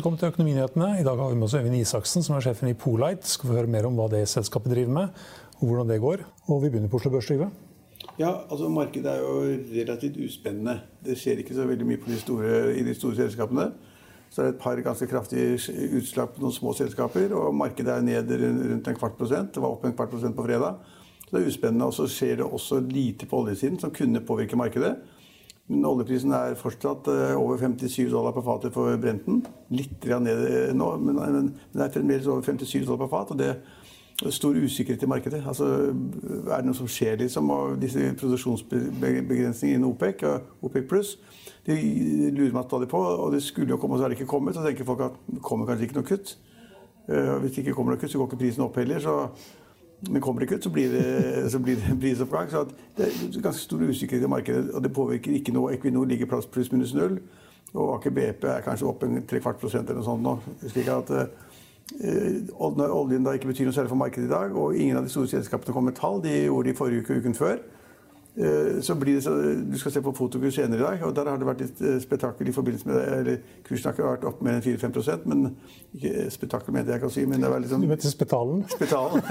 velkommen til Økonominyhetene. I dag har vi med oss Øyvind Isaksen, som er sjefen i Polite. Skal få høre mer om hva det selskapet driver med, og hvordan det går. Og vi begynner på Oslo Børs, Trygve. Ja, altså Markedet er jo relativt uspennende. Det skjer ikke så veldig mye de store, i de store selskapene. Så er det et par ganske kraftige utslag på noen små selskaper. Og markedet er ned rundt en kvart prosent. Det var opp en kvart prosent på fredag. Så det er uspennende. Og så skjer det også lite på oljesiden som kunne påvirke markedet. Men oljeprisen er fortsatt eh, over 57 dollar på fatet for Brenten. Litt ned eh, nå, men, det er fremdeles over 57 dollar på fat. og det er stor usikkerhet i markedet. Altså, er det noe som skjer, liksom? Og disse produksjonsbegrensningene innen OPEC og OPEC pluss, de lurer meg stadig på. Og det skulle jo komme, og så er det ikke kommet. Så tenker folk at det kommer kanskje ikke noe kutt. Uh, hvis det ikke kommer noe kutt, så går ikke prisen opp heller. Så men kommer det ut, så blir det, så blir det prisoppgang. Så det er ganske stor usikkerhet i markedet, og det påvirker ikke noe. Equinor ligger plass pluss-minus null, og Aker BP er kanskje opp en trekvart prosent eller noe sånt nå. slik at eh, oljen da ikke betyr noe særlig for markedet i dag, og ingen av de store selskapene kom med tall, de gjorde de forrige uke og uken før, så blir det så, Du skal se på Fotokur senere i dag, og der har det vært litt eh, spetakkel i forbindelse med eller Kursen har ikke vært opp mer enn 4-5 men ikke spetakkel mente jeg kan si. men det var liksom... Du mente Spetalen? Spetalen.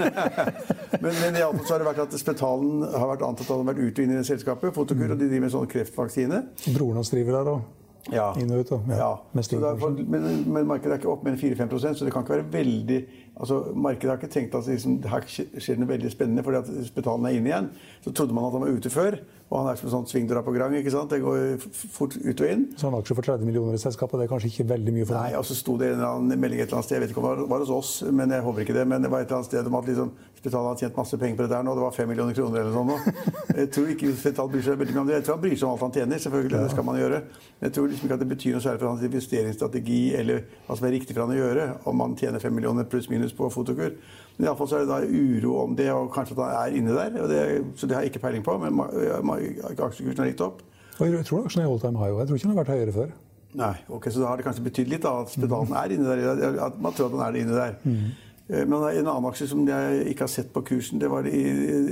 men, men iallfall så har det vært at Spetalen har vært antatt at han har vært ute og inn i det selskapet. Fotokur, mm. og de driver med sånn kreftvaksine. Broren hans driver der òg? Ja. Inn og ut, da. Ja. ja. Derfor, men, men, markedet er ikke opp mer enn 4-5 så det kan ikke være veldig altså Markedet har ikke tenkt at liksom, her skjer noe veldig spennende fordi at Spetalen er inne igjen. Så trodde man at han var ute før. Og han er som sånn svingdøra på grang. ikke sant? Det går fort ut og inn. Så han har aksjer for 30 millioner i selskapet, det er kanskje ikke veldig mye for ham? Nei, og så sto det en eller annen melding et eller annet sted, jeg vet ikke om det var hos oss, men jeg håper ikke det. Men det var et eller annet sted om at liksom, Spital har tjent masse penger på det der nå. Det var 5 millioner kroner eller sånn nå. Jeg tror ikke Spital bryr seg veldig mye om det. Jeg tror han bryr seg om alt han tjener, selvfølgelig. Ja. Det skal man gjøre. Men jeg tror liksom ikke at det betyr noe særlig for hans investeringsstrategi eller hva som er riktig for han å gjøre, om han tjener 5 millioner pluss minus på fotokur. Men iallfall så er det da uro om det, og kanskje at han er inne der. Det, så det har jeg ikke peiling på. Men aksjekursen er litt opp. Og jeg tror aksjen er all time high. Jeg tror ikke den har vært høyere før. Nei, ok, Så da har det kanskje betydd litt da, at spedalen er inne der. At man tror at den er inne der. Mm. Men en annen aksje som jeg ikke har sett på kursen, det var i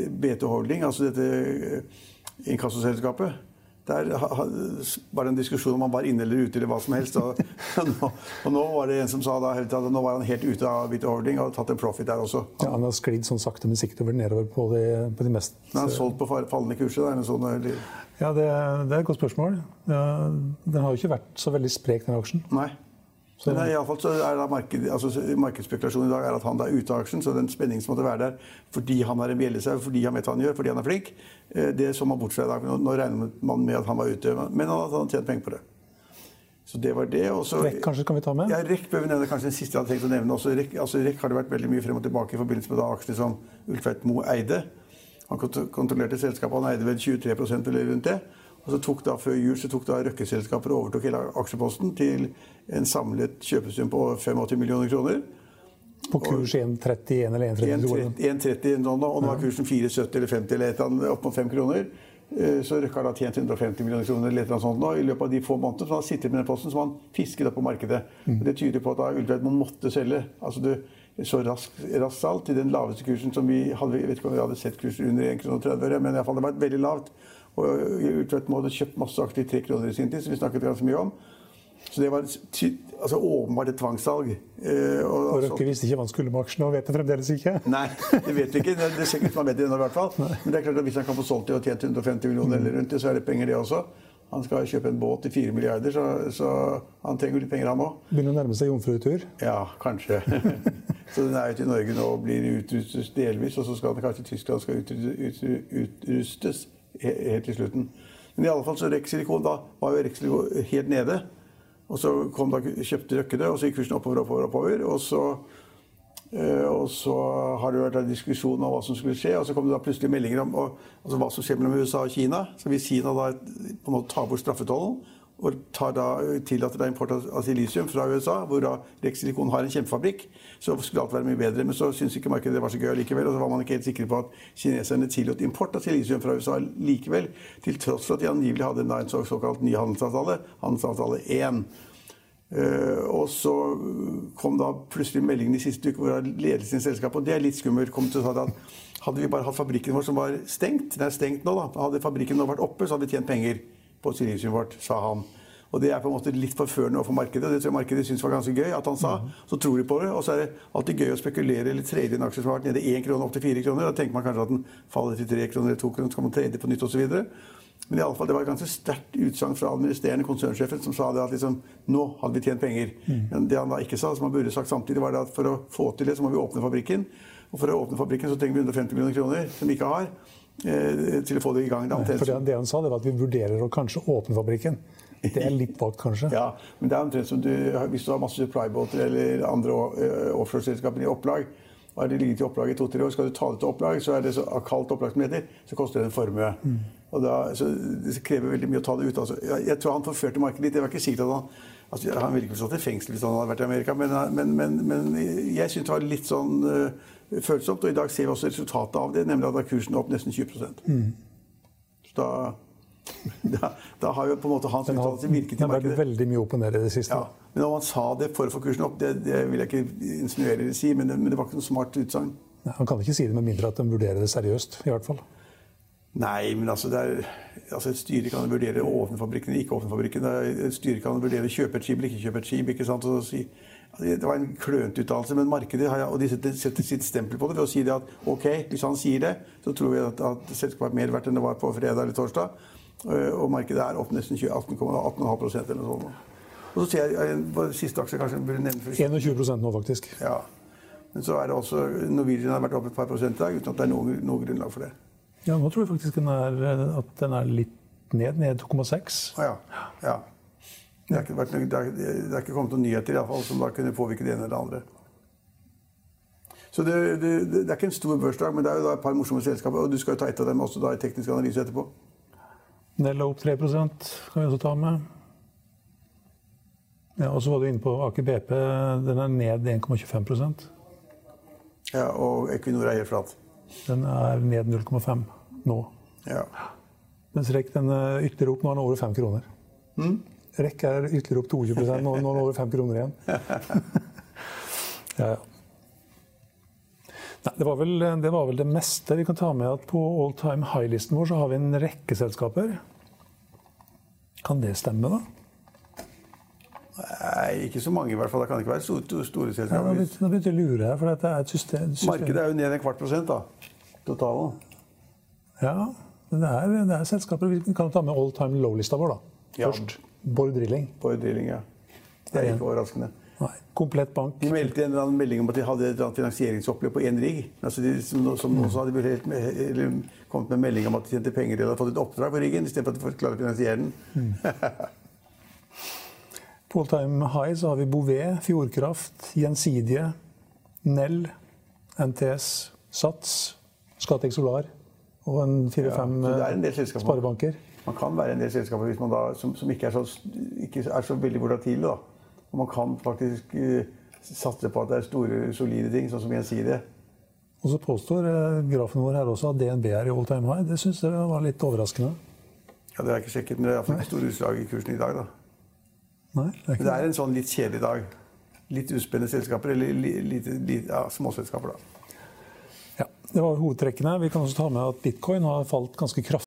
BT Holding, altså dette eh, inkassoselskapet. Der var det en diskusjon om han var inne eller ute eller hva som helst. Og, nå, og nå var det en som sa da, at nå var han helt ute av Bitter Holding og hadde tatt en profit der også. Ja, Han har sklidd sånn sakte, men sikkert over nedover på de, på de mest Men han har solgt på fallende kurser? Da, sånn, eller? Ja, det, det, er et godt spørsmål. Den har jo ikke vært så veldig sprek, den aksjen. Nei. Så. Men i alle fall så er marked, altså, Markedsspekulasjonen i dag er at han er ute av aksjen. Så den spenningen som måtte være der fordi han er en bjellesau, fordi han vet hva han gjør, fordi han er flink, eh, det så man bort fra i dag. Nå, regner man med at han var ute, men han hadde tjent penger på det. Så det var det. Også, REC kanskje kan vi ta med? Ja, REC bør vi nevne. Kanskje den siste jeg hadde tenkt å nevne. Også REC, altså, REC har det vært veldig mye frem og tilbake i forbindelse med da aksjene som Ulfeit Moe eide. Han kontrollerte selskapet, han eide vel 23% eller rundt det. Og så tok da Før jul så tok da Røkke-selskapet overtok hele aksjeposten til en samlet kjøpesum på 85 millioner kroner. På kurs 1,31 eller 1,32? 1,30 nå, og nå er kursen 4,70 eller 50 eller et eller annet, opp mot 5 kroner. Eh, så Røkke har da tjent 150 millioner kroner eller et sånt nå, i løpet av de få månedene. Så han har sittet med den posten som han fisket opp på markedet. Mm. Det tyder på at da Ultveit måtte selge. Altså du, så raskt, rask salg til den laveste kursen som vi hadde. Jeg vet ikke om vi hadde sett kursen under 1,30 men i fall, det var veldig lavt. Og Utvedt hadde kjøpt masse aksjer i tre kroner i sin tid, som vi snakket ganske mye om. Så det var altså, åpenbart et tvangssalg. Eh, og, og Røkke visste ikke hva han skulle med aksjene, og vet det fremdeles ikke? Nei, det vet vi ikke. Det ser ikke ut som han vet det ennå, i hvert fall. Men det er klart at hvis han kan få solgt det og tjent 150 millioner eller rundt det, så er det penger, det også. Han skal kjøpe en båt til 4 milliarder, så, så han trenger litt penger, han òg. Begynner å nærme seg jomfrutur? Ja, kanskje. så den er jo til Norge nå og blir utrustet delvis, og så skal den kanskje Tyskland skal utrustes helt til slutten. Men i alle fall så Rex-silikon, da var jo Rex-silikon helt nede. Og så kom da, kjøpte Røkke det, og så gikk kursen oppover, oppover, oppover. Og så, øh, og så har det vært en diskusjon om hva som skulle skje. Og så kom det da plutselig meldinger om og, altså hva som skjer mellom USA og Kina. Så hvis Kina da på en måte tar bort straffetollen, og tar da, tillater da import av silisium fra USA, hvor da Rex Silikon har en kjempefabrikk, så skulle alt være mye bedre. Men så syntes ikke markedet det var så gøy likevel. Og så var man ikke helt sikre på at kineserne tillot import av silisium fra USA likevel, til tross for at de angivelig hadde en, en såkalt ny handelsavtale, handelsavtale 1. Uh, eh, og så kom da plutselig meldingen i siste uke hvor ledelsen i selskapet, og det er litt skummelt, kom til å si at hadde vi bare hatt fabrikken vår som var stengt, den er stengt nå da, hadde fabrikken nå vært oppe, så hadde vi tjent penger på silisiumet vårt, sa han. Og det er på en måte litt forførende overfor markedet, og det tror jeg markedet syns var ganske gøy at han sa. Så tror de på det, og så er det alltid gøy å spekulere eller trade en aksje som har vært nede 1 krone opp til 4 kroner. Da tenker man kanskje at den faller til 3 kroner eller 2 kroner, så kan man trade på nytt osv. Men i alle fall, det var et ganske sterkt utsagn fra administrerende konsernsjefen som sa det at liksom, nå hadde vi tjent penger. Men det han da ikke sa, som han burde sagt samtidig, var det at for å få til det, så må vi åpne fabrikken. Og for å åpne fabrikken så trenger vi 150 millioner kroner, som vi ikke har, til å få det i gang. Da. For det, det han sa, det var at vi vurderer å kanskje åpne fabrikken. Det er litt vagt, kanskje. Ja, men det er omtrent som du, hvis du har masse supply-båter eller andre eh, offshoreselskaper i opplag, og har de ligget i opplag i to-tre år, skal du ta det til opplag, så er det så kaldt opplag som det heter, så koster det en formue. Og da, så det krever veldig mye å ta det ut. Altså. Jeg, jeg tror han forførte markedet litt. Det var ikke sikkert at han altså, Han ville ikke stått i fengsel hvis han hadde vært i Amerika, men, men, men, men jeg syns det var litt sånn uh, følsomt. Og i dag ser vi også resultatet av det, nemlig at da er opp nesten 20 Mm. Så da, da, da har jo på en måte hans uttalelse virket i den har vært markedet. veldig mye opp og ned i det siste. Ja, men om han sa det for å få kursen opp, det, det vil jeg ikke insinuere eller si, men det, men det var ikke noe smart utsagn. Han kan ikke si det med mindre at de vurderer det seriøst, i hvert fall. Nei, men altså, det er, altså et styre kan vurdere åpne eller ikke åpne fabrikken. Det er, et styre kan vurdere kjøpe et skip eller ikke kjøpe et skip. ikke sant? Og si, det var en klønete uttalelse, men markedet har, og de setter, setter sitt stempel på det ved å si det at ok, hvis han sier det, så tror vi at, at selskapet er mer verdt enn det var på fredag eller torsdag. Øh, Og markedet er opp nesten 18,5 eller noe sånt. Og så ser jeg på siste aksje kanskje burde nevne først. 21 nå, faktisk. Ja. Men så er det også Norwegian har vært oppe et par prosent i dag uten at det er noe, noe grunnlag for det. Ja, nå tror jeg faktisk den er, at den er litt ned, ned 2,6. Å ja. ja. Det, er ikke vært, det, er, det er ikke kommet noen nyheter i alle fall, som da kunne påvirke det ene eller det andre. Så det, det, det er ikke en stor børsdag, men det er jo da et par morsomme selskaper. Og du skal jo ta ett av dem også da i teknisk analyse etterpå. Nell er opp 3% kan vi også ta med. Ja, og så var du inne på Aker BP. Den er ned 1,25% Ja, og Equinor er helt flat. Den er ned 0,5 nå. Ja. Mens REC den er ytterligere opp. Nå er den over 5 kroner. REC er ytterligere opp 22 nå, nå er den over 5 kroner igjen. ja, ja. Nei, det, var vel, det var vel det meste. Vi kan ta med at på all time high-listen vår så har vi en rekke selskaper. Kan det stemme, da? Nei, ikke så mange i hvert fall. Det kan ikke være store, store selskaper. begynte nå begynte jeg å lure her, for dette er et system, system. Markedet er jo ned en kvart prosent, da. Totalen. Ja, men det er, det er selskaper Vi kan ta med all time low-lista vår, da. Ja. Borr Drilling. Ja. Det er ikke overraskende. Nei. Komplett bank. De meldte en eller annen melding om at de hadde et finansieringsopplegg på én rigg. Altså de, som, som noen sa, de burde helt kommet med melding om at de tjente penger eller hadde fått et oppdrag på riggen, istedenfor at de klarte å finansiere den. På all time high så har vi Bouvet, Fjordkraft, Gjensidige, Nell, NTS, Sats, Scatec Solar og en fire-fem ja, er sparebanker. Man kan være en del selskaper hvis man da, som, som ikke, er så, ikke er så veldig volatile. Da. Og man kan faktisk uh, satse på at det er store, solide ting, sånn som Gjensidige. Og så påstår uh, grafen vår her også at DNB er i all time high. Det syns jeg var litt overraskende. Ja, Det har jeg ikke sjekket, men det er iallfall ikke store utslag i kursen i dag. da. Nei, det er det er en sånn litt kjedelig dag. Litt uspennende selskaper, eller li, lite, ja, småselskaper, da. Ja, det var hovedtrekkene. Vi kan også ta med at bitcoin har falt ganske kraftig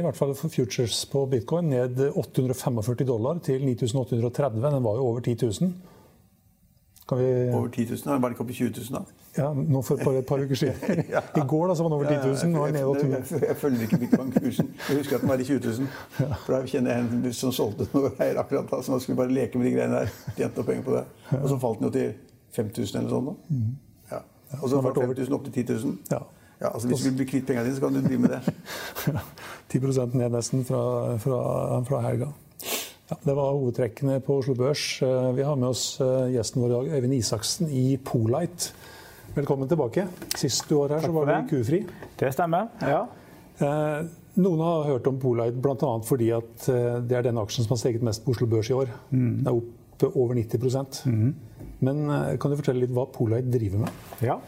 I hvert fall for futures på bitcoin, ned 845 dollar til 9830. Den var jo over 10 000. Kan vi Over 10 000? Var den ikke oppe i 20 000 da? Ja, nå for bare et par uker siden. I går da, så var den over 10 000. Nå er den nede jeg, og jeg, jeg følger ikke bitcoin-kursen. Jeg husker at den var i 20 000. For da kjenner jeg en som solgte noe greier akkurat da, så nå skulle bare leke med de greiene der. Tjente penger på det. Og så falt den jo til 5000 eller sånn. da. Ja. Og så fra 5000 opp til 10 000. Ja. Ja, altså Hvis du vil bli kvitt pengene dine, så kan du drive med det. 10 ned nesten fra, fra, fra helga. Ja, det var hovedtrekkene på Oslo Børs. Eh, Vi har med oss eh, gjesten vår i dag, Øyvind Isaksen i Polite. Velkommen tilbake. Sist du var her, så var du. Kufri. Det stemmer. ja. Eh, Noen har hørt om Polite bl.a. fordi at det er den aksjen som har steget mest på Oslo Børs i år. Den er opp over 90 mm. Men kan du fortelle litt hva Polite driver med? ja.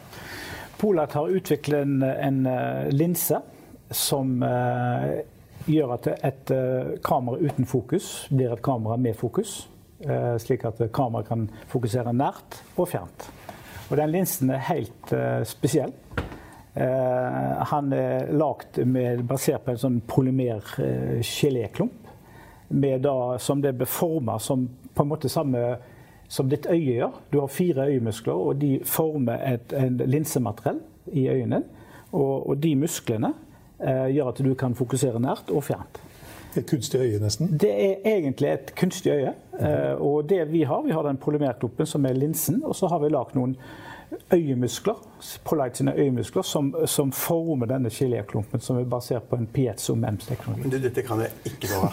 Polat har utviklet en, en eh, linse som eh, gjør at et eh, kamera uten fokus blir et kamera med fokus. eh, slik at kameraet kan fokusere nært og fjernt. Og den linsen er helt eh, spesiell. Eh, han er lagd basert på en sånn polymer-geléklump. med da, som det ble forma som på en måte samme som ditt øye gjør. Du har fire øyemuskler, og de former et en linsemateriell i øynene. Og, og de musklene eh, gjør at du kan fokusere nært og fjernt. Et kunstig øye, nesten. Det er egentlig et kunstig øye. eh, Og det vi har, vi har den polymerkloppen som er linsen, og så har vi lagd noen øyemuskler, Polite sine øyemuskler, som, som former denne geléklumpen, som er basert på en piezo-MEMS-teknologi. Du, dette kan jeg ikke noe av.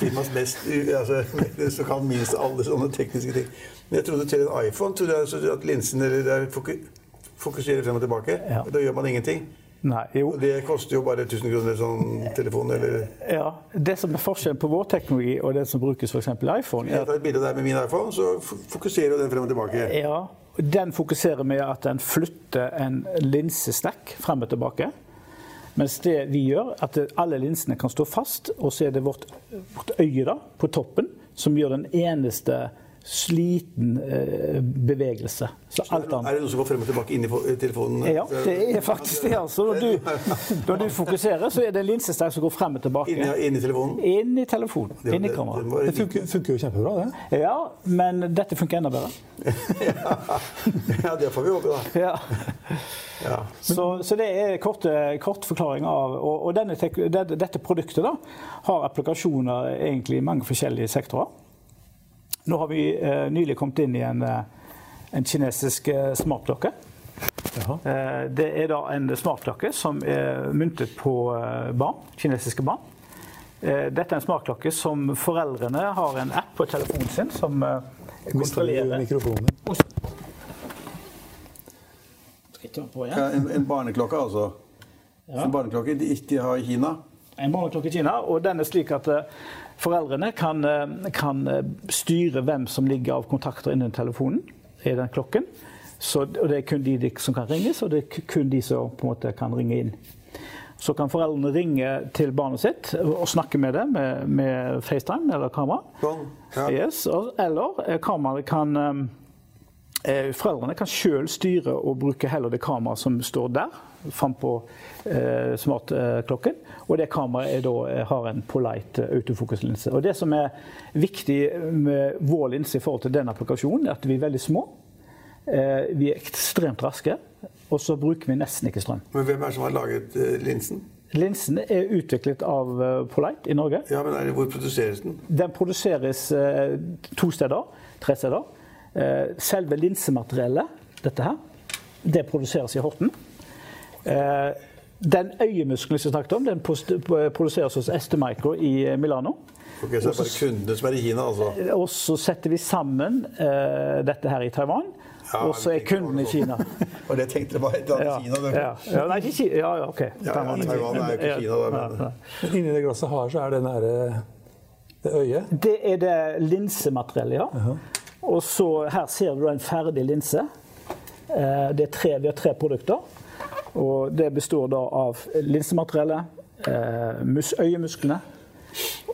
Firmas mest altså, så kan minst alle sånne tekniske ting. Men jeg trodde til en iPhone trodde jeg altså at linsen eller der fokuserer frem og tilbake. Ja. Da gjør man ingenting. Nei, jo. Og det koster jo bare 1000 kroner sånn telefon eller Ja, Det som er forskjellen på vår teknologi og det som brukes f.eks. iPhone, Jeg tar et bilde der med min iPhone, så fokuserer jo den frem og tilbake. ja, den fokuserer med at den flytter en linsestakk frem og tilbake. Mens det vi gjør, at alle linsene kan stå fast, og så er det vårt, vårt øye da, på toppen som gjør den eneste sliten eh, bevegelse. Så alt annet Er det noe som går frem og tilbake inni fo- telefonen? Ja, det er faktisk det. altså. Når du, når du fokuserer, så er det en linsestakk som går frem og tilbake. Inni, inni telefonen? Inn i telefonen. Det- Inn i det- kameraet. det Det funker, funker jo kjempebra, det. Ja, men dette funker enda bedre. Ja, det får vi håpe, da. Ja. Ja. Så, så det er kort, kort forklaring av Og, og denne, dette produktet da, har applikasjoner egentlig i mange forskjellige sektorer. Nå har vi eh, nylig kommet inn i en, eh, en kinesisk eh, smartklokke. Jaha. Eh, det er da en smartklokke som er myntet på eh, barn, kinesiske barn. Eh, dette er en smartklokke som foreldrene har en app på telefonen sin som kontrollerer mikrofonen? På? Ja, en, en barneklokke, altså. En barneklokke de ikke har i Kina. En barneklokke i Kina, og den er slik at foreldrene kan, eh, kan eh, styre hvem som ligger av kontakter innen telefonen i den klokken. Så, og det er kun de, de som kan ringes, og det er kun de som på en måte kan ringe inn. Så kan foreldrene ringe til barnet sitt og snakke med det med, med FaceTime eller kamera. Ja. Yes, eller eh, kameraet kan Foreldrene kan sjøl styre og bruke heller det kameraet som står der, frampå eh, smartklokken. Og det kameraet er da, eh, har en polite eh, autofokuslinse. Og det som er viktig med vår linse i forhold til den applikasjonen, er at vi er veldig små. Eh, vi er ekstremt raske, og så bruker vi nesten ikke strøm. Men hvem er det som har laget eh, linsen? Linsen er utviklet av eh, Polite i Norge. Ja, men det, Hvor produseres den? Den produseres to steder, tre steder. Selve linsemateriellet, dette her, det produseres i Horten. Eh, den øyemuskelen som jeg snakket om, den produseres hos Estemicro i eh, Milano. Ok, så det er bare kundene som er i Kina, altså? Og så setter vi sammen eh, dette her i Taiwan. Ja, og så er kunden i. Kina. Og det tenkte jeg bare et eller Ja, annet Kina. Ja, ja, nei, ikke Kina. Ja, ja, OK. ja, Taiwan er jo ikke Kina, da, men- Ja, ja. Inni det glasset her så er det nære det øyet. Det er det linsemateriellet, ja. Og så her ser du en ferdig linse. Eh, Det er tre, vi har tre produkter. Og det består da av linsemateriellet, eh, mus, øyemusklene,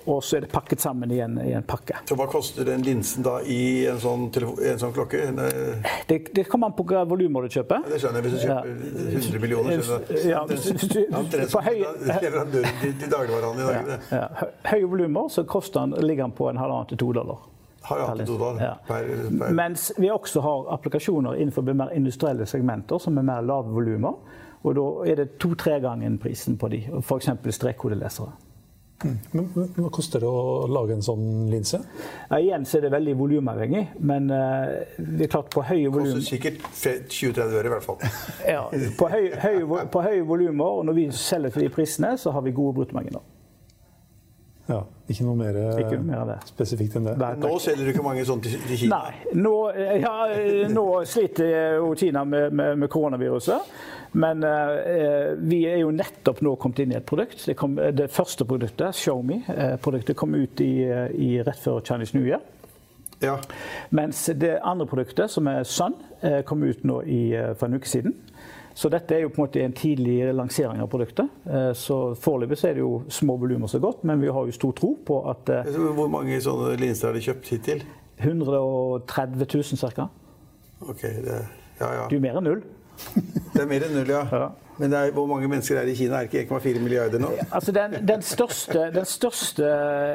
og så er det pakket sammen i en, i en pakke. Så hva koster den linsen da i en sånn, en sånn klokke? En, eh, Det, det kommer an på hva volumer du kjøper. det skjønner jeg hvis du Ja. kjøper 100 millioner. skjønner jeg. Ja, hvis- du- Omtrent som leverandøren til, til dagligvarehandelen i dag. Ja, Ja, høye volumer, så koster den, ligger den på en halvannen til to dollar. Har per 18 dollar Ja. per, per Mens vi også har applikasjoner innenfor mer industrielle segmenter som er mer lave volumer. Og da er det to-tre ganger prisen på de, f.eks. strekkodelesere. Men, men hva koster det å lage en sånn linse? Ja, igjen så er det veldig volumavhengig, men uh, det er klart på høye volum koster sikkert 20-30 øre i hvert fall. ja, på, høy, høye på høye volumer, og når vi selger til de prisene, så har vi gode bruttomarginer. Ja, ikke noe mer, eh, Ikke noe mer spesifikt enn det? Nei, Nå selger du ikke mange sånne til, Kina. Nei. Nå, eh, ja, nå sliter jo Kina med, med, med koronaviruset. Men eh, vi er jo nettopp nå kommet inn i et produkt. Det, kom, det første produktet, ShowMe-produktet, kom ut i, eh, i rett før Chinese New Year. Ja. Mens det andre produktet, som er Sun, eh, kom ut nå i, eh, for en uke siden. Så dette er jo på en måte en tidlig lansering av produktet. Eh, Så Foreløpig er det jo små volumer så godt, men vi har jo stor tro på at eh, Hvor mange sånne linser har de kjøpt hittil? 130 000 ca. Ok, det, ja, ja. Det er jo mer enn null. Det er mer enn null, ja. Ja. Men det er, hvor mange mennesker er det i Kina? Er det ikke 1,4 milliarder nå? Altså den, den største, den største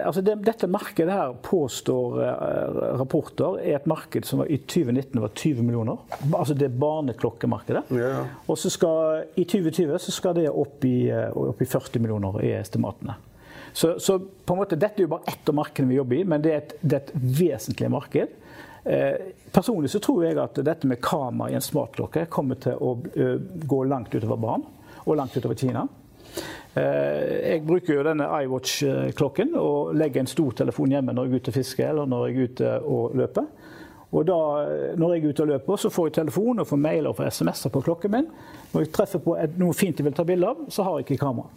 altså det, Dette markedet her påstår eh, rapporter er et marked som var, i 2019 var 20 millioner. Altså det barneklokkemarkedet. Ja, ja. Og så skal, i 2020 så skal det opp i, eh, opp i 40 millioner i estimatene. Så, så på en måte, dette er jo bare ett av markedene vi jobber i, men det er et, det er et vesentlig marked. Eh, personlig så tror jeg at dette med kamera i en smartklokke kommer til å eh, gå langt utover barn, og langt utover Kina. Eh, jeg bruker jo denne iWatch-klokken og legger en stor telefon hjemme når jeg er ute og fisker eller når jeg er ute og løper. Og da, når jeg er ute og løper, så får jeg telefon og får mail og får SMS-er på klokken min. Når jeg treffer på noe fint jeg vil ta bilde av, så har jeg ikke kamera.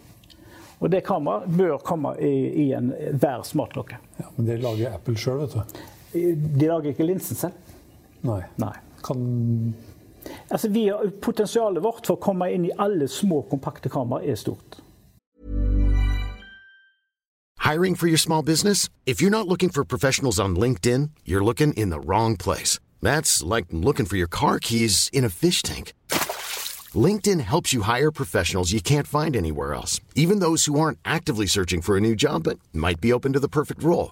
Og det kameraet bør komme i, i enhver smartklokke. Ja, men det lager Apple sjøl, vet du. De lager ikke linsen selv. Nei. Nei. Kan Altså, vi har, potensialet vårt for å komme inn i alle små, kompakte kameraer er stort. Hiring for your small business? If you're not looking for professionals on LinkedIn, you're looking in the wrong place. That's like looking for your car keys in a fish tank. LinkedIn helps you hire professionals you can't find anywhere else, even those who aren't actively searching for a new job but might be open to the perfect role.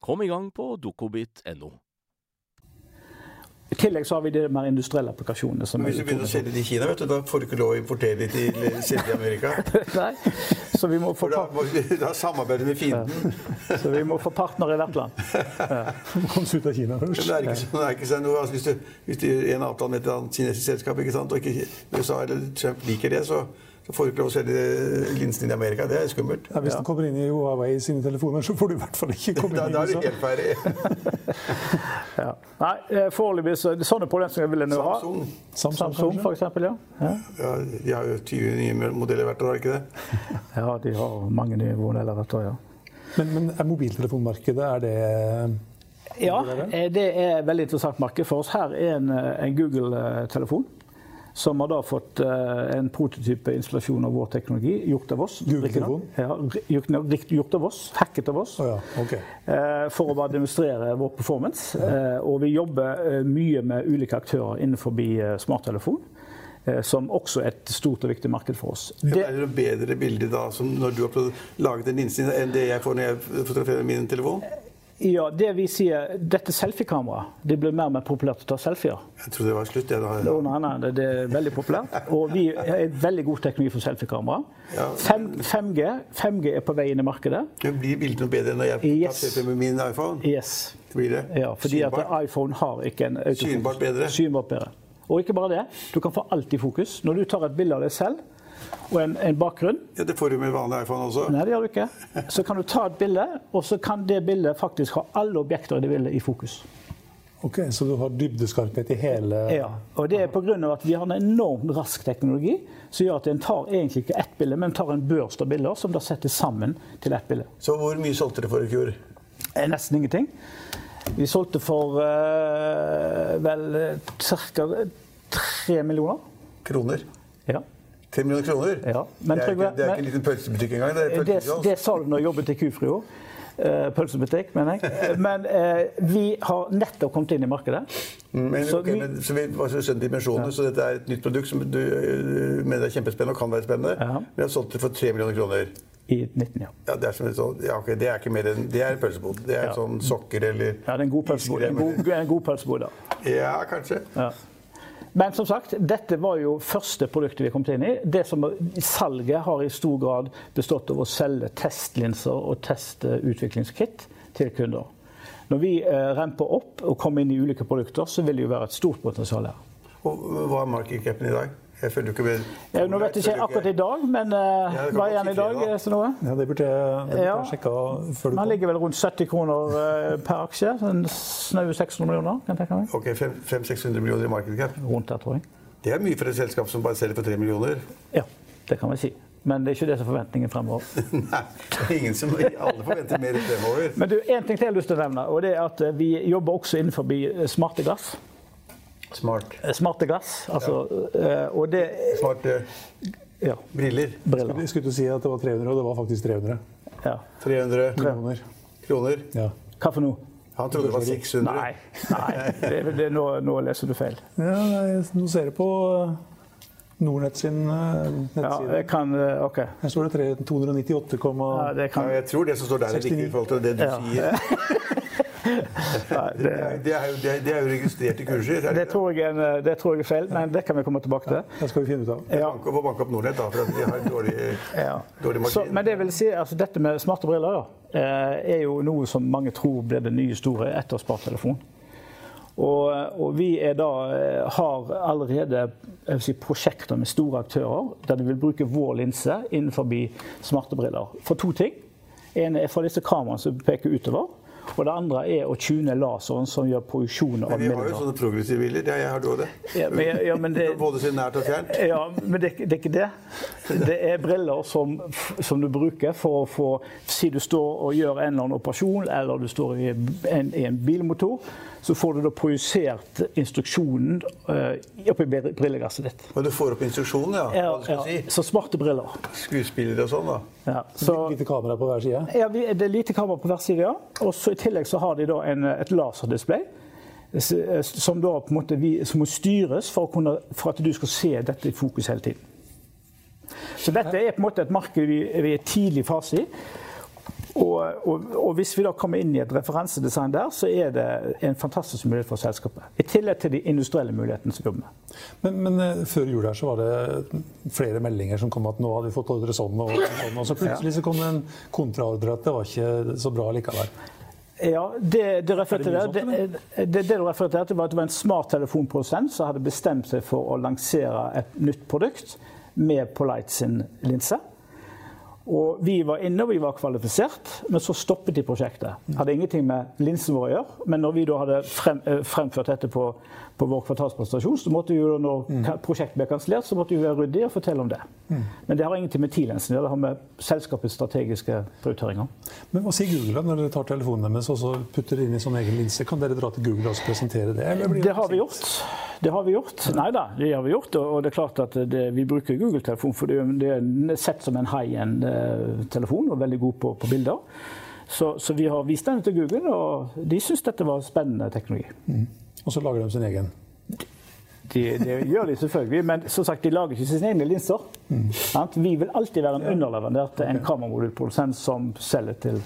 Kom i gang på dokobit.no. I tillegg så har vi de mer industrielle applikasjonene. som Hvis du er begynner å selge det i Kina, vet du, da får du ikke lov å importere det til Sør-Amerika. Nei, så vi må få, For da, da samarbeider vi med fienden. så vi må få partnere i hvert land. komme seg ut av Kina først. det er ikke, sånn- det er ikke sånn, altså, hvis, du, hvis du en avtale med et annet kinesisk selskap, ikke sant, og ikke USA eller Trump liker det, så får du ikke lov å selge linsen din i Amerika. Det er skummelt. Ja, hvis den kommer inn i Huawei sine telefoner, så får du i hvert fall ikke komme inn da er i du helt ferdig. Ja. Nei, eh, foreløpig så sånne problemstillinger vil en jo ha. Samsung, Samsung, Samsung, for eksempel, ja. ja. ja, de har jo 20 nye modeller hvert år, har de ikke det? Ja, de har mange nye modeller hvert år, ja. Men, men er mobiltelefonmarkedet er det Ja, eh, det er et veldig interessant marked for oss. Her er en, eh, en Google-telefon. Som har da fått eh, en prototype installasjon av vår teknologi, gjort av oss. Ja, gjort, av oss, hacket av oss. Oh, ja, ok. eh, For å bare demonstrere vår performance. Eh, Og vi jobber mye med ulike aktører innenfor smarttelefon. som også er et stort og viktig marked for oss. Det Det, er det bedre bilde da, som når du har laget en innsyn, enn det jeg får når jeg fotograferer min telefon? Ja, det vi sier, dette selfiekameraet det blir mer og mer populært å ta selfier. Jeg trodde det var slutt. det. da. Å, nei, nei, det, det er veldig populært. Og vi har veldig god teknologi for selfiekamera. Ja. 5G, 5G er på vei inn i markedet. Det Blir bildet noe bedre når jeg tar selfie med min iPhone? Yes. Det blir det? Ja, fordi at iPhone har ikke en autofokus. Synbart bedre? Synbart bedre. Og ikke bare det, du kan få alt i fokus. Når du tar et bilde av deg selv og en, en bakgrunn Ja, det får du med vanlig iPhone også. Nei, det gjør du ikke. Så kan du ta et bilde, og så kan det bildet faktisk ha alle objekter i det bildet i fokus. Ok, Så du har dybdeskarphet i hele Ja, og det er pga. at vi har en enormt rask teknologi som gjør at en tar egentlig ikke ett bilde, men tar en børst av bilder som da settes sammen til ett bilde. Så hvor mye solgte dere for i fjor? Eh, Nesten ingenting. Vi solgte for uh, vel ca. tre millioner. Kroner? Ja. Tre millioner kroner? Ja, men det, er ikke, det er ikke en liten pølsebutikk engang. Det er Det, pølsekiosk. det sa du når jeg jobbet i Kufrio. Uh, pølsebutikk, mener jeg. Men eh, vi har nettopp kommet inn i markedet. Men, Så okay, vi- men, så vi har skjønt dimensjonene, så dette er et nytt produkt som du mener er kjempespennende og kan være spennende. Ja. Vi har solgt det for 3 millioner kroner. I 19, ja. Ja, det er, som et ja, okay, det er ikke mer enn Det er en pølsebod. Det er Ja. sånn sokker eller Ja, det er en god pølsebod. En god, en god pølsebod, da. Ja, kanskje. Ja. Men som sagt, dette var jo første produktet vi kom inn i. Det som Salget har i stor grad bestått av å selge testlinser og testutviklingskit til kunder. Når vi eh, remper opp og kommer inn i ulike produkter, så vil det jo være et stort potensial her. Og hva er markedscapen i dag? Jeg følger ikke med. Ja, nå vet jeg ikke akkurat i dag, men uh, Ja, det hva er igjen i dag? eh, Sånn noe? Ja, Det burde jeg, det burde Ja. jeg sjekka før du Han kom. ligger vel rundt 70 kroner eh, per aksje. Sånn snaue 600 millioner, kan jeg tenke meg. Ok, 500-600 millioner i market cap. Rundt der, tror jeg. Det er mye for et selskap som bare selger for 3 millioner. Ja, det kan vi si. Men det er ikke det som er forventningen fremover. Nei, det er ingen som Alle forventer mer fremover. Men du, en ting til jeg har lyst til å nevne, og det er at eh, vi jobber også innenfor eh, smarte glass. Smart. Eh, Smarte glass, altså, ja. og det Smart eh, Ja, briller. briller. Skulle, skulle du si at det var 300, og det var faktisk 300 Ja. 300 kroner. kroner. Ja. Hva for noe? Han trodde det var 600. Nei, nei det, det, nå, nå leser du feil. Ja, nei, nå ser jeg på eh, Nordnett sin nettside. Ja, kan eh, OK. Her står det 3- 298, Ja, Ja, jeg tror det som står der, er riktig i forhold til det du Ja. sier. Det det, er, jo, det det er jo registrert i kurser. er det, tror jeg en, det tror jeg er feil, men det kan vi komme tilbake til. Det skal vi finne ut av. Ja. Bank, må banke opp Nordnett, da, for de har dårlig, Ja. dårlig Så, men det vil si, altså dette med smarte briller da, eh, er jo noe som mange tror blir det nye store etter smarttelefon. Og, og vi da, eh, har allerede si, prosjekter med store aktører der de vil bruke vår linse innenfor smarte briller. For to ting. En er for disse kameraene som peker utover. Og det andre er å tune laseren som gjør produksjon av Men vi har jo sånne progressive biler. jeg har du òg, det. Ja, men, ja, men det, Både se nært og fjernt. ja, men det, det er ikke det. Det er briller som, som du bruker for å få Si du står og gjør en eller annen operasjon, eller du står i en, i en bilmotor. Så får du da projisert instruksjonen uh, oppi br- brilleglasset ditt. Og du får opp instruksjonen, ja. Ja, ja. si. Så smarte briller. Skuespillere og sånn, da. Ja, så, Lite kamera på hver side. ja, det er lite kamera på hver side, ja. Og så i tillegg så har de da en, et laserdisplay. Som da på en måte vi, som må styres for, å kunne, for at du skal se dette i fokus hele tiden. Så dette er på en måte et marked vi, vi er i tidlig fase i. Og, og, og hvis vi da kommer inn i et referansedesign der, så er det en fantastisk mulighet for selskapet. I tillegg til de industrielle mulighetene som vi jobber med. Men, men eh, før jul her så var det flere meldinger som kom at nå hadde vi fått ordre sånn og sånn. Og så plutselig så kom det en kontraordre at det var ikke så bra likevel. Ja, det, det, refererte Er det det, det, det du refererte til, var at det var en smart telefonprodusent som hadde bestemt seg for å lansere et nytt produkt med Polite sin linse. Og vi var inne og vi var kvalifisert, men så stoppet de prosjektet. Hadde ingenting med linsen vår å gjøre. Men når vi da hadde frem, eh, fremført dette på, på vår kvartalspresentasjon, så måtte vi jo når ka- prosjektet ble kansellert, så måtte vi være ryddige og fortelle om det. Men det har ingenting med T-lensen å gjøre, det har med selskapets strategiske prioriteringer. Men hva sier Google da, når dere tar telefonen deres og så putter det inn i sånn egen linse? Kan dere dra til Google og presentere det? blir Det har vi gjort. Det har vi gjort. Nei da, det har vi gjort. Og det er klart at det, vi bruker Google-telefon, for det er- det sett som en high-end-telefon og veldig god på, på bilder. Så, så vi har vist den til Google, og de syns dette var spennende teknologi. Og så lager de sin egen. De, det gjør de selvfølgelig, men som sagt, de lager ikke sine egne linser. Mm. Vi vil alltid være en underleverandør til en kameramodulprodusent som selger til,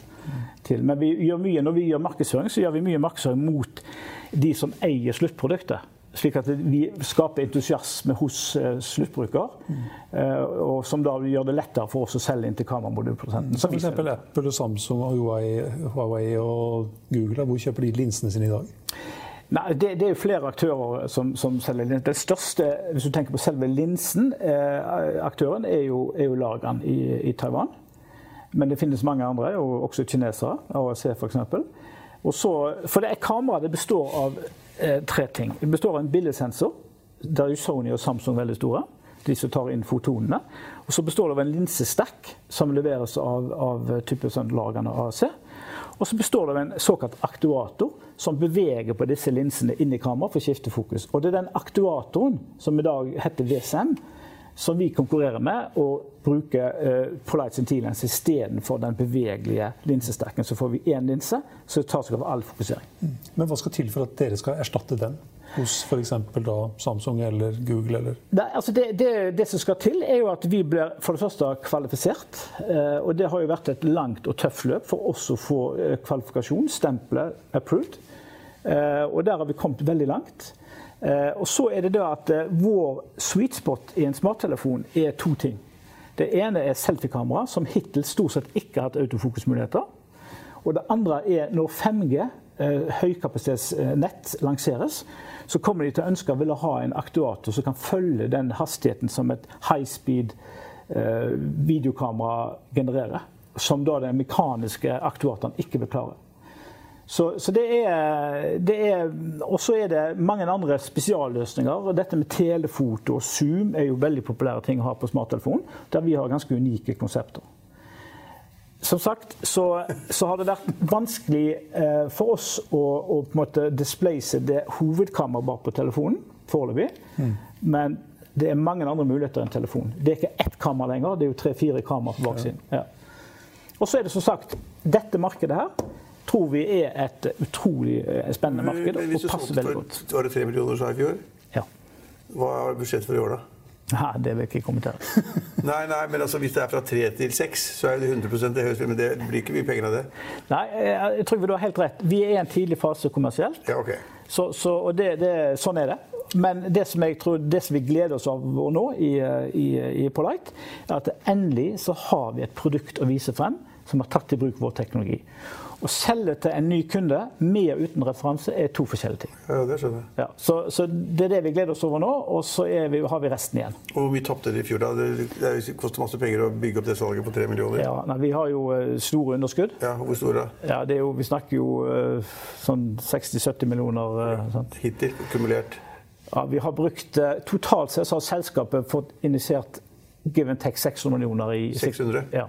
til, Men vi gjør mye, når vi gjør markedsføring, så gjør vi mye markedsføring mot de som eier sluttproduktet. Slik at vi skaper entusiasme hos uh, sluttbruker. Uh, og som da gjør det lettere for oss å selge inn til kameramodulprodusenten. F.eks. Apple og Samsung og Huawei, Huawei og Google. Hvor kjøper de linsene sine i dag? Nei, det, det, er jo flere aktører som, som selger linsen. Den største, hvis du tenker på selve linsen, eh, aktøren er jo, er jo Lagan i, i, Taiwan. Men det finnes mange andre, og også kinesere. AAC f.eks. For det er kamera det består av eh, tre ting. Det består av en billedsensor. Der er jo Sony og Samsung veldig store. De som tar inn fotonene. Og så består det av en linsestakk som leveres av, av type sånn AAC. Og så består det av en såkalt aktuator som beveger på disse linsene inn i kameraet for å skifte fokus. Og det er den aktuatoren som i dag heter VSM, som vi konkurrerer med og bruker uh, Polite Centilens istedenfor den bevegelige linsesterken. Så får vi én linse som tar seg av all fokusering. Mm. Men hva skal til for at dere skal erstatte den? hos f.eks. Samsung eller Google? Eller? Det, altså det, det, det, som skal til, er jo at vi blir for det første kvalifisert. Eh, og det har jo vært et langt og tøft løp for oss å få eh, kvalifikasjon, stempelet 'approved'. Eh, og der har vi kommet veldig langt. Og så er det da at vår sweet spot i en smarttelefon er to ting. Det ene er selfiekamera, som hittil stort sett ikke har hatt autofokusmuligheter. Og det andre er når 5G, høykapasitetsnett, lanseres, så kommer de til å ønske å ville ha en aktuator som kan følge den hastigheten som et high speed eh, videokamera genererer. Som da den mekaniske aktuatoren ikke vil klare. Så, så det er, det er Og så er det mange andre spesialløsninger. Dette med telefoto og Zoom er jo veldig populære ting å ha på smarttelefon. Der vi har ganske unike konsepter som sagt så, så, har det vært vanskelig eh, for oss å, å på en måte displace det hovedkammeret bak på telefonen foreløpig. Mm. Men det er mange andre muligheter enn telefon. Det er ikke ett kamera lenger, det er jo tre-fire kameraer på baksiden. Ja. Og så er det som sagt dette markedet her tror vi er et utrolig eh, spennende marked. Men, hvis du solgte var det tre millioner sa i fjor? Ja. Hva er budsjettet for i år, da? Nei, det vil jeg ikke kommentere. nei, nei, men altså, hvis det er fra tre til seks, så er det 100 det høres Men det blir ikke mye penger av det? Nei, jeg tror du har helt rett. Vi er i en tidlig fase kommersielt. Ja, okay. så, så, og det, det, sånn er det. Men det som, jeg tror, det som vi gleder oss over nå i, i, i Polite, er at endelig så har vi et produkt å vise frem som har tatt i bruk vår teknologi. Å selge til en ny kunde med og uten referanse er to forskjellige ting. Ja, det skjønner jeg. Ja, så, så, det er det vi gleder oss over nå, og så vi, har vi resten igjen. Og Hvor mye tapte dere i fjor? da? Det, det koster masse penger å bygge opp det salget på tre millioner? Ja, nei, Vi har jo uh, store underskudd. Ja, Hvor store? Ja, det er jo, Vi snakker jo uh, sånn 60-70 millioner. Uh, ja, hittil kumulert? Ja, vi har brukt Totalt sett så har selskapet fått initiert give and take 600 millioner i 600? Ja.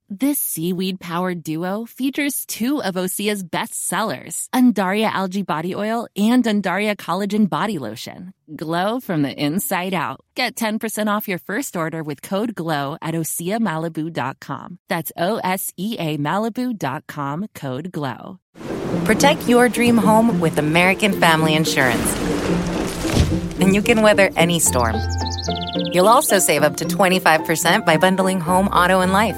This seaweed powered duo features two of Osea's best sellers, Undaria Algae Body Oil and Undaria Collagen Body Lotion. Glow from the inside out. Get 10% off your first order with code GLOW at OseaMalibu.com. That's O S E A Malibu.com code GLOW. Protect your dream home with American Family Insurance. And you can weather any storm. You'll also save up to 25% by bundling home, auto, and life.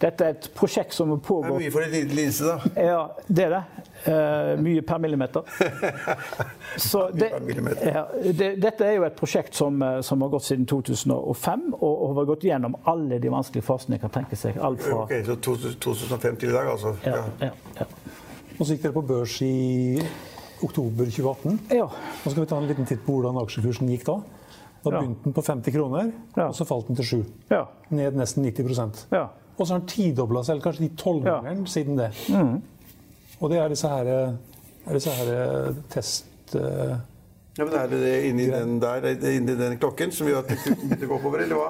Dette er et prosjekt som Det er mye for en liten linse, da. Ja, det er det. Uh, mye per millimeter. Så det, ja, det, dette er jo et prosjekt som, eh, som har gått siden 2005, og, og har gått gjennom alle de vanskelige fasene jeg kan tenke seg. Alt fra Ok, Så 2005 til i dag, altså. ja, Ja. ja. Og så gikk dere på børs i oktober 2018. ja. Nå skal vi ta en liten titt på hvordan aksjekursen gikk da. Da Ja. begynte den på 50 kroner, Ja. og så falt den til 7. ja. Ned nesten 90 ja. Og så har den tidobla seg, eller kanskje de tolvgangeren siden det. Mm. Og det er disse her, er disse her eh, test... Uh, Ja, men Er det det inni den der, er det inni den klokken som gjør at det går oppover, eller hva?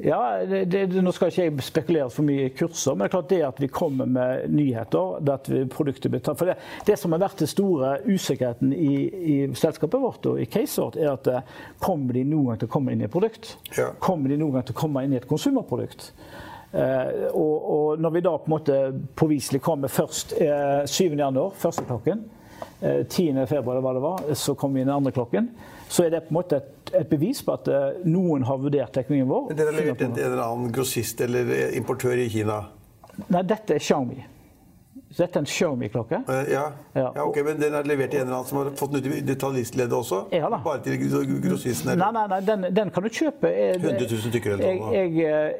Ja, det, det, Nå skal ikke jeg spekulere for mye i kurser, men det er klart det at vi kommer med nyheter det at vi, produktet blir tatt. For det, det som har vært den store usikkerheten i, i selskapet vårt og i case vårt, er at eh, kommer de noen gang til å komme inn i et produkt? Ja. Kommer de noen gang til å komme inn i et konsumerprodukt? Eh, og, og når vi da på en måte påviselig kommer først eh, 7. januar, første klokken, eh, 10. februar eller hva det var, så kom vi inn den andre klokken, så er det på en måte et, et bevis på at eh, noen har vurdert teknologien vår. Men Dere har levert en eller annen grossist eller importør i Kina? Nei, dette er Xiaomi. Så dette er en Xiaomi-klokke. Eh, Ja. Ja. ja, ok, Men den er levert til en eller annen som har fått den ut i detaljistleddet også? Ja da. Bare til gro- grossisten? Nei, eller? nei, nei den, den kan du kjøpe. Eh, 100 000 stykker eller jeg, noe? jeg,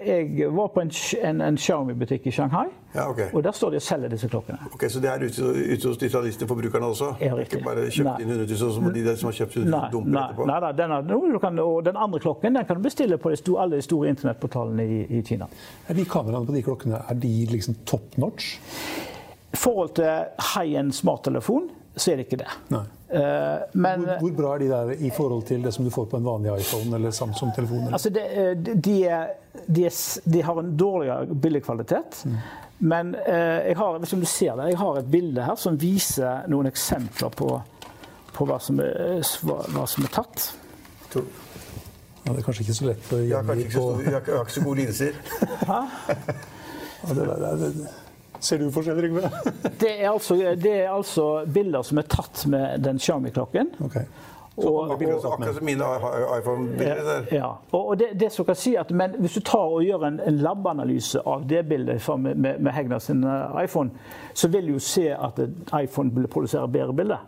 eh, jeg var på en, en, en Xiaomi-butikk i Shanghai, Ja, okay. og der står de og selger disse klokkene. Ok, Så det er ute, ute hos detaljistene, forbrukerne også? Ja, riktig. Ikke bare kjøpt Nei. inn 100 000 som de som har kjøpt 100 Nei, 000 dumper nei, etterpå? nei, nei den, er, noe du kan, og den andre klokken den kan du bestille på de store, alle de store internettportalene i, i Kina. Er de kameraene på de klokkene er de liksom top notch? I forhold til high-end smarttelefon, så er det ikke det. Nei. Eh, men Hvor, hvor bra er de der i forhold til det som du får på en vanlig iPhone eller Samsung-telefon? Altså det, eh, de, de, de har en dårligere bildekvalitet. Men eh, jeg har, hvis du ser det, jeg har et bilde her som viser noen eksempler på, på hva, som er, hva, hva som er tatt. Ja, det er kanskje ikke så lett å gjengi på jeg har, ikke så gode linser. ja, det det, det. Ser du forskjell, Trygve? Det er, altså, det er altså bilder som er tatt med den Xiaomi-klokken. Okay. Og- Akkurat, akkurat som mine iPhone-bilder. der. Ja, og og det, det som kan si at, men Hvis du tar og gjør en, en lab-analyse av det bildet med, med, med Hegnar sin eh, iPhone, så vil du jo se at iPhone vil produsere bedre bilder.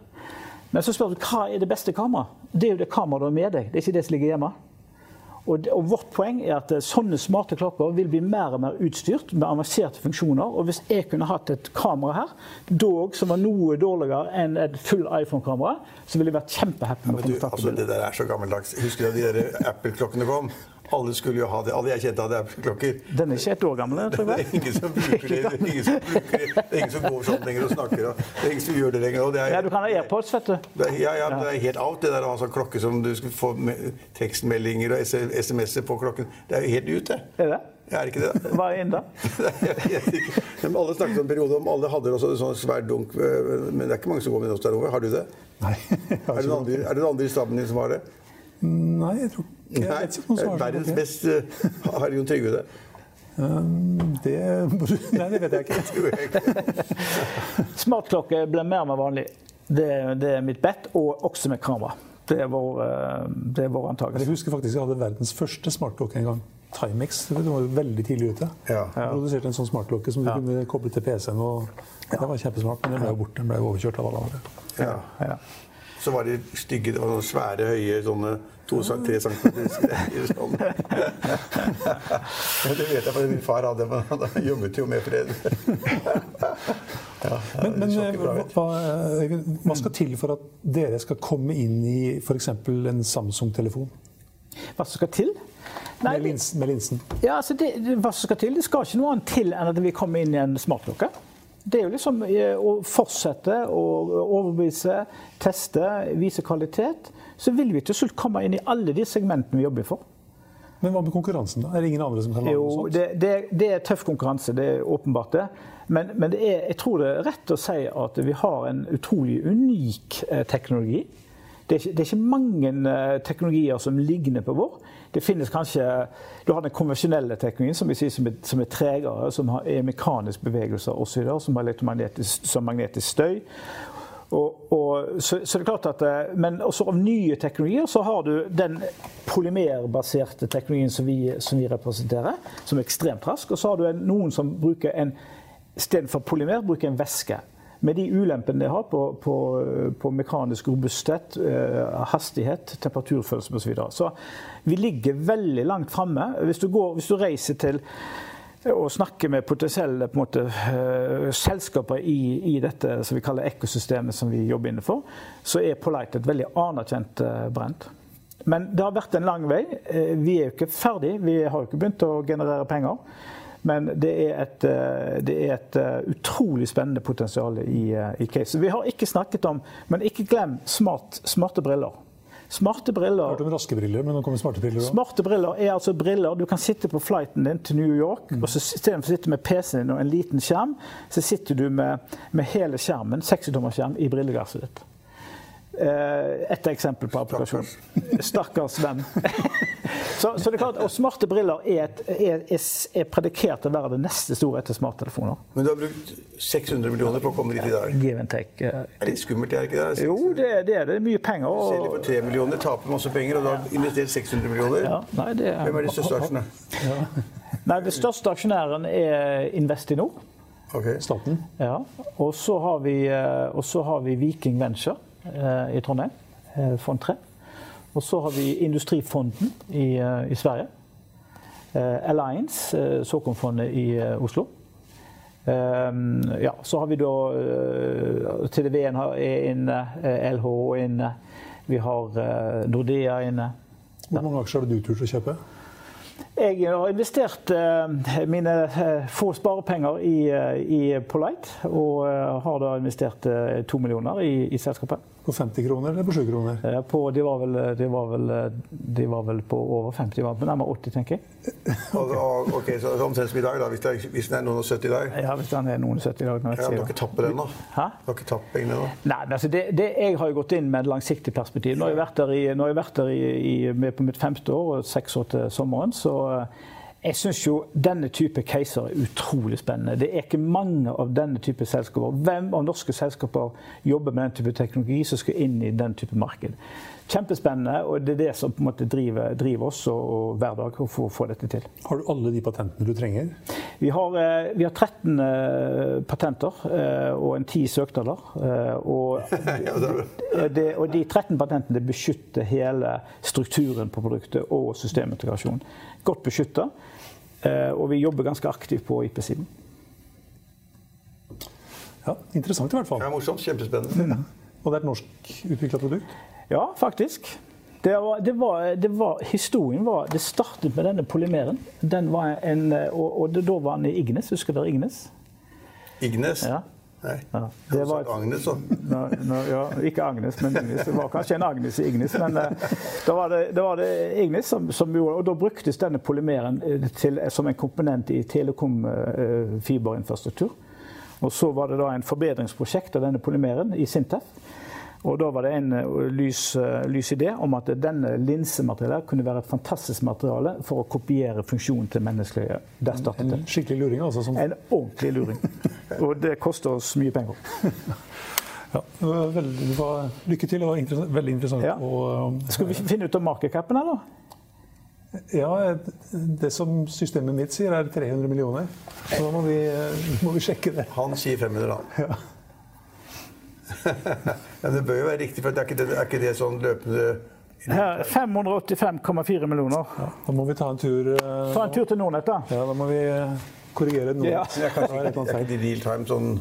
Men så spør du hva er det beste kameraet? Det er jo det kameraet du har med deg. Det er ikke det som ligger hjemme. Og, det- og Vårt poeng er at eh, sånne smarte klokker vil bli mer og mer utstyrt med avanserte funksjoner. Og hvis jeg kunne hatt et kamera her, dog som var noe dårligere enn et full iPhone-kamera, så ville jeg vært kjempehappy med å Men du, altså, det der er så gammeldags. Husker du da de Apple-klokkene kom? Alle skulle jo ha det. Alle jeg kjente hadde Apple-klokker. Den er ikke et år gammel, tror Det jeg. er ingen som bruker det. Det er ingen som, bruker det. Det er ingen som går sånn lenger og snakker. Og det er ingen som gjør det lenger. Og det er, Ja, du kan ha AirPods, vet du. det er, ja, ja, det er helt out, det der å ha sånn klokke som du skulle få med tekstmeldinger og SMS-er på klokken. Det er jo helt ute. Er det? Ja, er ikke det? Hva er inn da? Alle snakket om en periode om alle hadde også en sånn svær dunk, øh, men det er ikke mange som går med det hos deg. Har du det? Nei. Er det noen andre, er det noen andre i staben din som har det? Nei, jeg tror Nei, verdens best øh, Har Jon Trygve det? Um, det, nei, det vet jeg ikke. Smartklokke blir mer og mer vanlig. Det, det er mitt bet, og også med kamera. Det er vår, eh, det er vår Jeg husker faktisk jeg hadde verdens første smartklokke en gang. Timex. Det var jo veldig tidlig ute. Ja. Produserte en sånn smartklokke som du Ja. kunne koble til PC-en. og Det var kjempesmart, men den ble jo borte. Den ble jo overkjørt av alle andre. Ja. Ja. Så var de stygge, det var sånne svære, høye, sånne to-tre centimeter greier. Sånn. Ja, det vet jeg, for min far hadde, men han jobbet jo med fred. Ja, Men, men eh, bra hva, hva skal til for at dere skal komme inn i f.eks. en Samsung-telefon Hva som skal til? Nei, med, linsen, med linsen? Ja, altså det, det, hva som skal til? Det skal ikke noe annet til enn at vi kommer inn i en smartklokke. Det er jo liksom eh, å fortsette å overbevise, teste, vise kvalitet. Så vil vi til slutt komme inn i alle de segmentene vi jobber for. Men hva med konkurransen? da? Er det ingen andre som kan lage noe sånt? det, det, det er tøff konkurranse, det er åpenbart det. Men, men det er, jeg tror det er rett å si at vi har en utrolig unik eh, teknologi. Det er, ikke, det er ikke mange eh, teknologier som ligner på vår. Det finnes kanskje Du har den konvensjonelle teknologien, som vi sier som er, som er tregere, som er mekanisk bevegelse osv., som har elektromagnetisk som magnetisk støy. Og, og, så, så, det er klart at, eh, Men også av nye teknologier så har du den polymerbaserte teknologien som vi, som vi representerer, som er ekstremt rask. Og så har du en, noen som bruker en istedenfor polymer bruker en væske. Med de ulempene det har på, på, på mekanisk robusthet, eh, hastighet, temperaturfølelse osv. Så, videre. så vi ligger veldig langt framme. Hvis, hvis, du reiser til og snakker med potensielle måte, uh, selskaper i, i, dette som vi kaller ekosystemet som vi jobber innenfor, så er Polite et veldig anerkjent uh, brent. Men det har vært en lang vei. Vi er jo ikke ferdig. Vi har jo ikke begynt å generere penger. Men det er et, det er et utrolig spennende potensial i, i case. Vi har ikke snakket om Men ikke glem smart, smarte briller. Smarte briller Hørt om raske briller, men nå kommer smarte briller òg. Smarte briller er altså briller Du kan sitte på flighten din til New York, mm. og så istedenfor å sitte med PC-en din og en liten skjerm, så sitter du med, med hele skjermen, 60-tommerskjerm, i brilleglasset ditt. Eh, et eksempel på applikasjon. Stakkars venn. så, så, det er klart, og Smarte briller er, et, er, er, predikert til å være det neste store etter smarttelefoner. Men du har brukt 600 millioner på å komme dit i dag. Give and take. Er det litt skummelt? Er det ikke det? Jo, det, det, er det. er mye penger. Og... Selger for 3 millioner, taper masse penger, og du har investert 600 millioner. Ja, nei, det... Hvem er de største aksjene? Ja. Nei, Det største aksjonæren er Investinor. Okay. Staten. Ja. Og så har, vi, har vi Viking Venture. Eh, i Trondheim, eh, fond 3. Og så har vi Industrifonden i, eh, i Sverige. Alliance, såkornfondet i Oslo. ja, så har vi da TDV-en er inne, LH er inne. Vi har Nordea inne. Hvor mange aksjer har du turt å kjøpe? Jeg har investert mine få sparepenger i, i Polite. Og har da investert to millioner i, i selskapet. På 50 kroner eller på 7 kroner? På, de, var vel, de, var vel, de, var vel, på over 50, de var på nærmere 80, tenker jeg. og, ok, Så omtrent som i dag, da, hvis, det hvis den er noen og 70 i dag? Ja, hvis den er noen og 70 i dag. Ja, dere tappet den, da? Hæ? Dere tapper pengene da? Nei, men altså, det, det, jeg har jo gått inn med et langsiktig perspektiv. Nå har jeg vært der, i, nå har jeg vært der i, i, med på mitt femte år og seks år til sommeren. så jeg syns jo denne type caser er utrolig spennende. Det er ikke mange av denne type selskaper. Hvem av norske selskaper jobber med den type teknologi som skal inn i den type marked? Kjempespennende, og det er det som på en måte driver, driver oss og, og hver dag for å få dette til. Har du alle de patentene du trenger? Vi har, eh, vi har 13 eh, patenter eh, og en 10 søknader. Og, det, og de 13 patentene beskytter hele strukturen på produktet og systemintegrasjon. Godt beskytta. Eh, og vi jobber ganske aktivt på IP-siden. Ja, Interessant i hvert fall. Ja, Morsomt. Kjempespennende. Og det er et norskutvikla produkt? Ja, faktisk. Det var, det var, det var, historien var Det startet med denne polymeren. Den var en, og, og da var den i Ignes. Husker dere Ignes? Ignes? Ja. Nei. Ja, det var, Agnes, da. No, no, ja, ikke Agnes, men Ignis. Det var kanskje en Agnes i Ignis. Men uh, da var det, da var det Ignis som, som, gjorde Og da bruktes denne polymeren eh, til, som en komponent i telekom-fiberinfrastruktur. Uh, og så var det da en forbedringsprosjekt av denne polymeren i Sintef. Og da var det en eh, lys, eh, lys idé om at denne linsematerialet kunne være et fantastisk materiale for å kopiere funksjonen til menneskelige Der startet det. En skikkelig luring, altså? Som... En ordentlig luring. Og det koster oss mye penger. ja, det var veldig, det var, lykke til. Det var interessant, veldig interessant. Ja. Og, um, Skal vi finne ut av markedcapen, eller? Ja, det som systemet mitt sier, er 300 millioner. Så da må vi, må vi sjekke det. Han sier 500, da. Ja. Men det bør jo være riktig, for det er ikke det, er ikke det sånn løpende 585,4 millioner. Ja, da må vi ta en tur uh, Ta en tur til Nordnett, da. Ja, da må vi uh, korrigere Nordnett. Ja. Jeg er ikke de real time sånn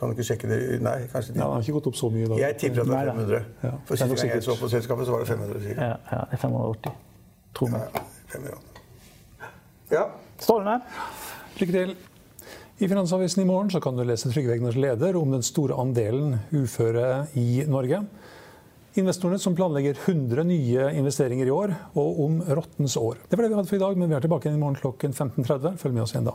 Kan du ikke sjekke det? Nei, kanskje de. Ja, det har ikke gått opp så mye i dag. Jeg tipper at det er 500. Ja. For siste gang jeg så på selskapet, så var det 500. Sikkert. Ja, ja, det er 580. Tror meg. Ja, ja. Strålende. Lykke til. I Finansavisen i morgen kan du lese Trygve Egners leder om den store andelen uføre i Norge. Investorene som planlegger 100 nye investeringer i år, og om rottens år. Det var det vi hadde for i dag, men vi er tilbake i morgen klokken 15.30. Følg med oss igjen da.